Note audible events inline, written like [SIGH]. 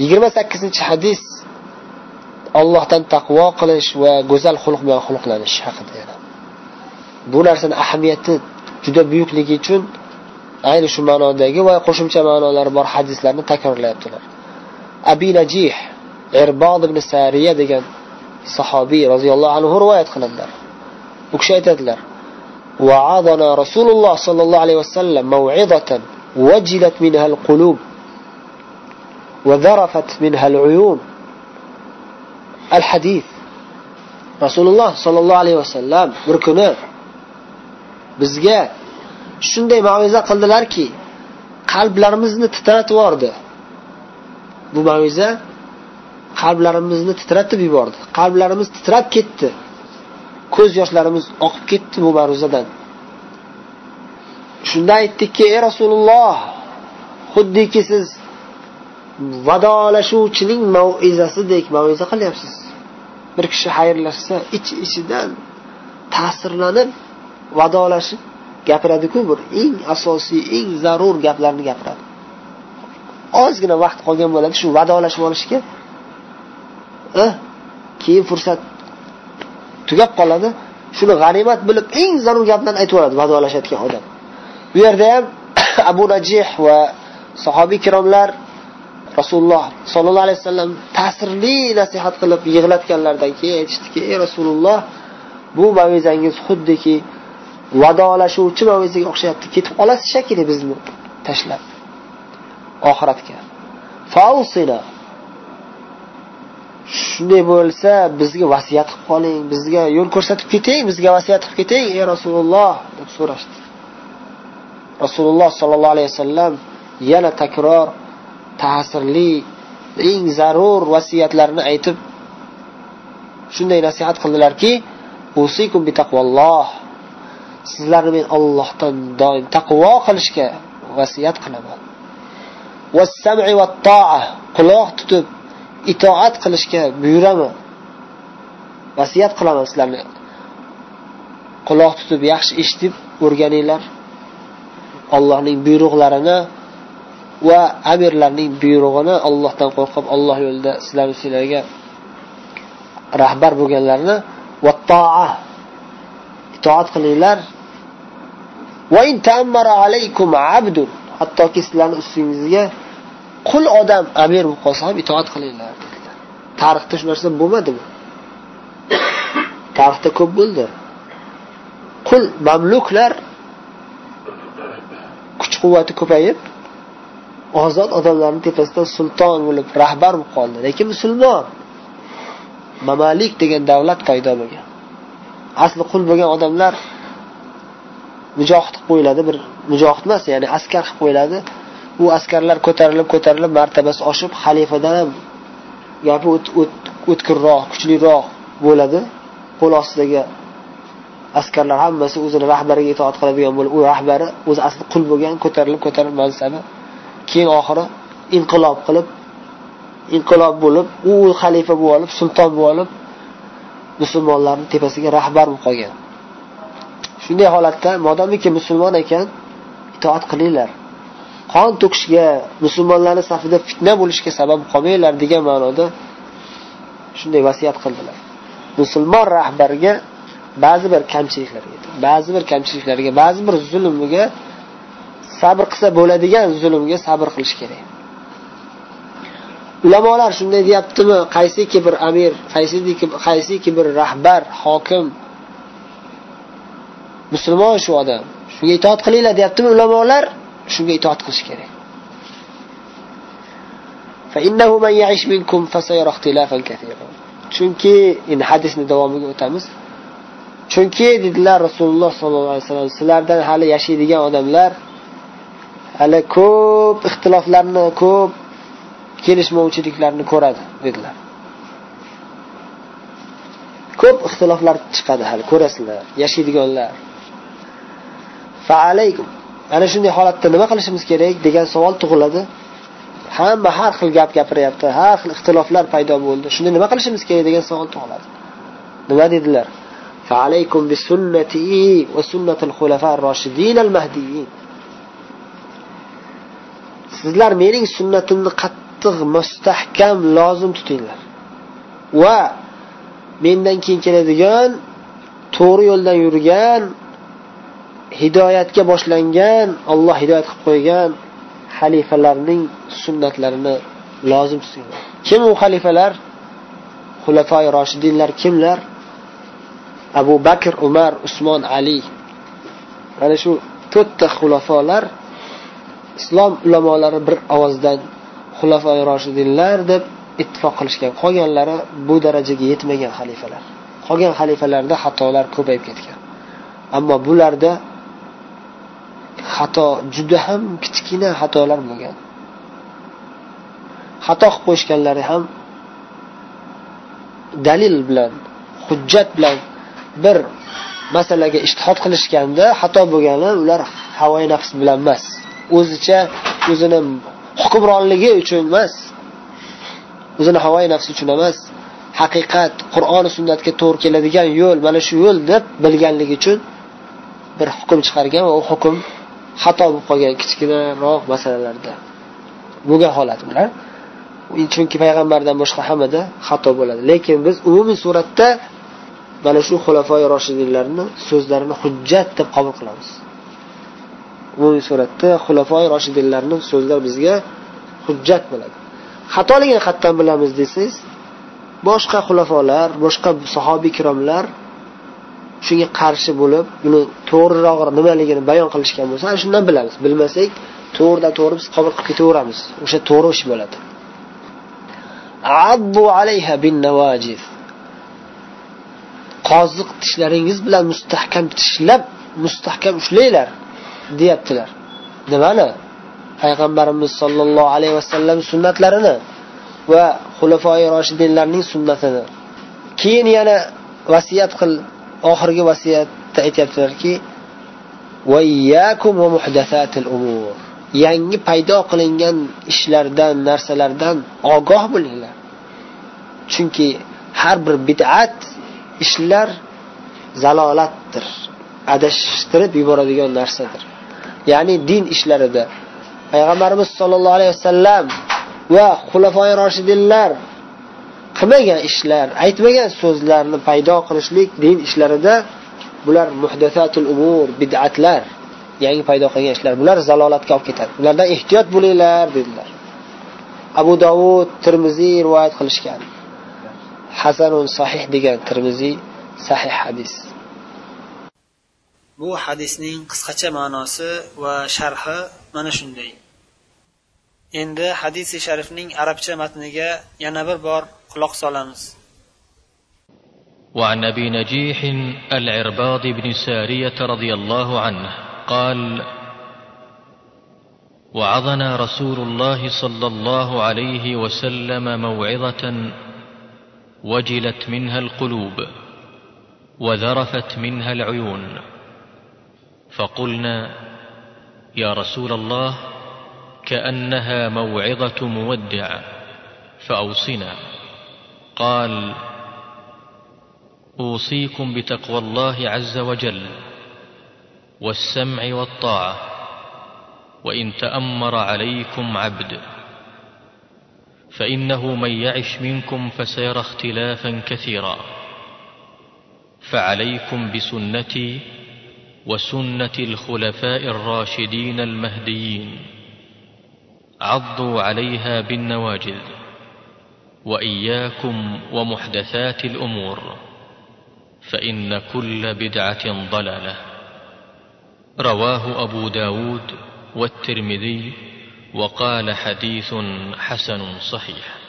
yigirma sakkizinchi hadis Allohdan taqvo qilish va go'zal xulq bilan xulqlanish haqida yana. Bu narsani ahamiyati juda buyukligi uchun ayni shu ma'nodagi va qo'shimcha ma'nolari bor hadislarni takrorlayaptilar. Abi Najih erbod ibn Sariya degan sahobiy roziyallohu anhu rivoyat qiladilar. U kishi aytadilar: "Wa'adana Rasululloh sallallohu alayhi vasallam maw'izatan wajilat minha al-qulub وذرفت minha al-uyun." Al-hadis Rasululloh sallallohu alayhi vasallam bir kuni bizga shunday ma'viza qildilarki, qalblarimizni titratib yubordi. Bu ma'viza qalblarimizni titratib yubordi. Qalblarimiz titrab ketdi. Ko'z yoshlarimiz oqib ketdi bu ma'ruzadan. Shunda aytdikki, ey Rasululloh, xuddiki siz vadolashuvchining mau'izasidek mau'iza qilyapsiz. Bir kishi xayrlashsa, ich-ichidan ta'sirlanib vadolashib gapiradi-ku, bir eng asosiy, eng zarur gaplarni gapiradi. Ozgina vaqt qolgan bo'ladi shu vadolashib olishga. Eh, keyin fursat tugab qoladi. Shuni g'animat bilib eng zarur gaplarni aytib yuboradi vadolashayotgan odam. Bu yerda ham [COUGHS] Abu Najih va sahobiy kiromlar Rasululloh sollallohu alayhi vasallam ta'sirli nasihat qilib yig'latganlardan keyin aytishdiki: "Ey Rasululloh, bu mavizangiz xuddiki vadolashuvchi mavizaga o'xshayapti. Ketib qolasiz shekilli bizni tashlab oxiratga. Fausina shunday bo'lsa bizga vasiyat qilib qoling, bizga yo'l ko'rsatib keting, bizga vasiyat qilib keting, ey Rasululloh deb so'rashdi. Rasululloh sollallohu alayhi vasallam yana takror ta'sirli eng zarur vasiyatlarni aytib shunday nasihat qildilarki bi taqvalloh sizlarni men Allohdan doim taqvo qilishga vasiyat qilaman. Was-sam'i quloq tutib itoat qilishga buyuraman. Vasiyat qilaman sizlarni quloq tutib yaxshi eshitib o'rganinglar. Allohning buyruqlarini va amirlarning buyrug'ini Allohdan qo'rqib Alloh yo'lida sizlar sizlarga rahbar bo'lganlarni vattoa itoat qilinglar. Alaykum hattoki sizlarni ustingizga qul odam amir bo'lib qolsa ham itoat qilinglar dedilar. Tarixda shu narsa bo'lmadimi? Tarixda ko'p bo'ldi. Qul mamluklar kuch quvvati ko'payib ozod odamlarni tepasida sulton bo'lib rahbar bo'lib qoldi. Lekin musulmon mamalik degan davlat paydo bo'lgan. Asli qul bo'lgan odamlar mujohid qilib qo'yiladi bir mujohid emas ya'ni askar qilib qo'yiladi. U askarlar ko'tarilib ko'tarilib martabasi oshib xalifadan ham gapi o'tkirroq kuchliroq bo'ladi. Qo'l ostidagi askarlar hammasi o'zini rahbariga itoat qiladigan bo'lib u rahbari o'zi asli qul bo'lgan ko'tarilib ko'tarilib mansabi keyin oxiri inqilob qilib inqilob bo'lib u xalifa bo'lib olib sulton bo'lib olib musulmonlarni tepasiga rahbar bo'lib qolgan. Shunday holatda modomiki musulmon ekan itoat qilinglar. Qon to'kishga musulmonlarni safida fitna bo'lishga sabab qolmanglar degan ma'noda shunday vasiyat qildilar. Musulmon rahbariga ba'zi bir kamchiliklarga ba'zi bir kamchiliklarga ba'zi bir zulmiga sabr qilsa bo'ladigan zulmga sabr qilish kerak. Ulamolar shunday deyaptimi? Qaysiki bir amir qaysiki qaysiki bir rahbar hokim? Musulmon shu odam. Shunga itoat qilinglar deyaptimi ulamolar? Shunga itoat qilish kerak. Chunki endi hadisni davomiga o'tamiz. Chunki dedilar rasululloh sollallohu alayhi vasallam sizlardan hali yashaydigan odamlar hali ko'p ixtiloflarni ko'p kelishmovchiliklarni ko'radi dedilar ko'p ixtiloflar chiqadi hali ko'rasizlar yashaydiganlar faalaykum ana shunday holatda nima qilishimiz kerak degan savol tug'iladi hamma har xil gap gapiryapti har xil ixtiloflar paydo bo'ldi shunda nima qilishimiz kerak degan savol tug'iladi nima dedilar فعليكم بسنتي وسنة الخلفاء الراشدين المهديين Sizlar mening sunnatimni qattiq mustahkam lozim tutinglar. Va mendan keyin keladigan to'g'ri yo'ldan yurgan hidoyatga boshlangan olloh hidoyat qilib qo'ygan xalifalarning sunnatlarini lozim tutinglar. Kim u xalifalar? Xulafoi roshidinlar kimlar? Abu bakr umar usmon ali. Mana shu to'rtta xulafolar islom ulamolari bir ovozdan xulafoi roshidinlar deb ittifoq qilishgan. Qolganlari bu darajaga yetmagan xalifalar. Qolgan xalifalarda xatolar ko'payib ketgan. Ammo bularda xato juda ham kichkina xatolar bo'lgan. Xato qilib qo'yishganlari ham dalil bilan hujjat bilan bir masalaga ishtihod qilishganda xato bo'lgani ular havoyi nafs bilan emas. O'zicha o'zini hukmronligi uchun emas o'zini havoyi nafsi uchun emas haqiqat qur'oni sunnatga to'g'ri keladigan yo'l mana shu yo'l deb bilganligi uchun bir hukm chiqargan va u hukm xato bo'lib qolgan kichkinaroq masalalarda bo'lgan holat bular chunki payg'ambardan boshqa hammada xato bo'ladi. Lekin biz umumiy suratda mana shu xulafoi roshidinlarni so'zlarini hujjat deb qabul qilamiz. Umumiy suratda xulafoi roshidinlarni so'zlar bizga hujjat bo'ladi. Xatoligini qayerdan bilamiz desangiz boshqa xulafolar boshqa sahobiy ikromlar shunga qarshi bo'lib buni to'g'riroq nimaligini bayon qilishgan bo'lsa ana shundan bilamiz. Bilmasak to'g'ridan to'g'ri biz qabul qilib ketaveramiz. O'sha to'g'ri ish bo'ladi. Alayha bin navajiz qoziq tishlaringiz bilan mustahkam tishlab mustahkam ushlanglar. Deyaptilar. Nimani? Payg'ambarimiz sollallohu alayhi vasallam sunnatlarini va xulafoi roshidinlarning sunnatini. Keyin yana vasiyat qil oxirgi vasiyatda aytyaptilarki yangi paydo qilingan ishlardan narsalardan ogoh bo'linglar. Chunki har bir bid'at ishlar zalolatdir. Adashtirib yuboradigan narsadir. Ya'ni din ishlarida payg'ambarimiz sollallohu alayhi vasallam va xulafoi roshidinlar qilmagan ishlar aytmagan so'zlarni paydo qilishlik din ishlarida bular muhdasatul umur bid'atlar yangi paydo qilgan ishlar. Bular zalolatga olib ketadi. Ulardan ehtiyot bo'linglar dedilar. Abu dovud termiziy rivoyat qilishgan. Hasanun sahih degan termiziy sahih hadis. Bu hadisning qisqacha ma'nosi va sharhi mana shunday endi hadisi sharifning arabcha matniga yana bir bor quloq solamiz وعن ابي نجيح العرباض بن ساريه رضي الله عنه قال وعظنا رسول الله صلى الله عليه وسلم موعظه وجلت منها القلوب وذرفت منها العيون فقلنا يا رسول الله كأنها موعظة مودع فأوصنا. قال أوصيكم بتقوى الله عز وجل والسمع والطاعة وإن تأمر عليكم عبد فإنه من يعش منكم فسيرى اختلافا كثيرا. فعليكم بسنتي وسنة الخلفاء الراشدين المهديين. عضوا عليها بالنواجذ. وإياكم ومحدثات الأمور. فإن كل بدعة ضلالة. رواه أبو داود والترمذي وقال حديث حسن صحيح.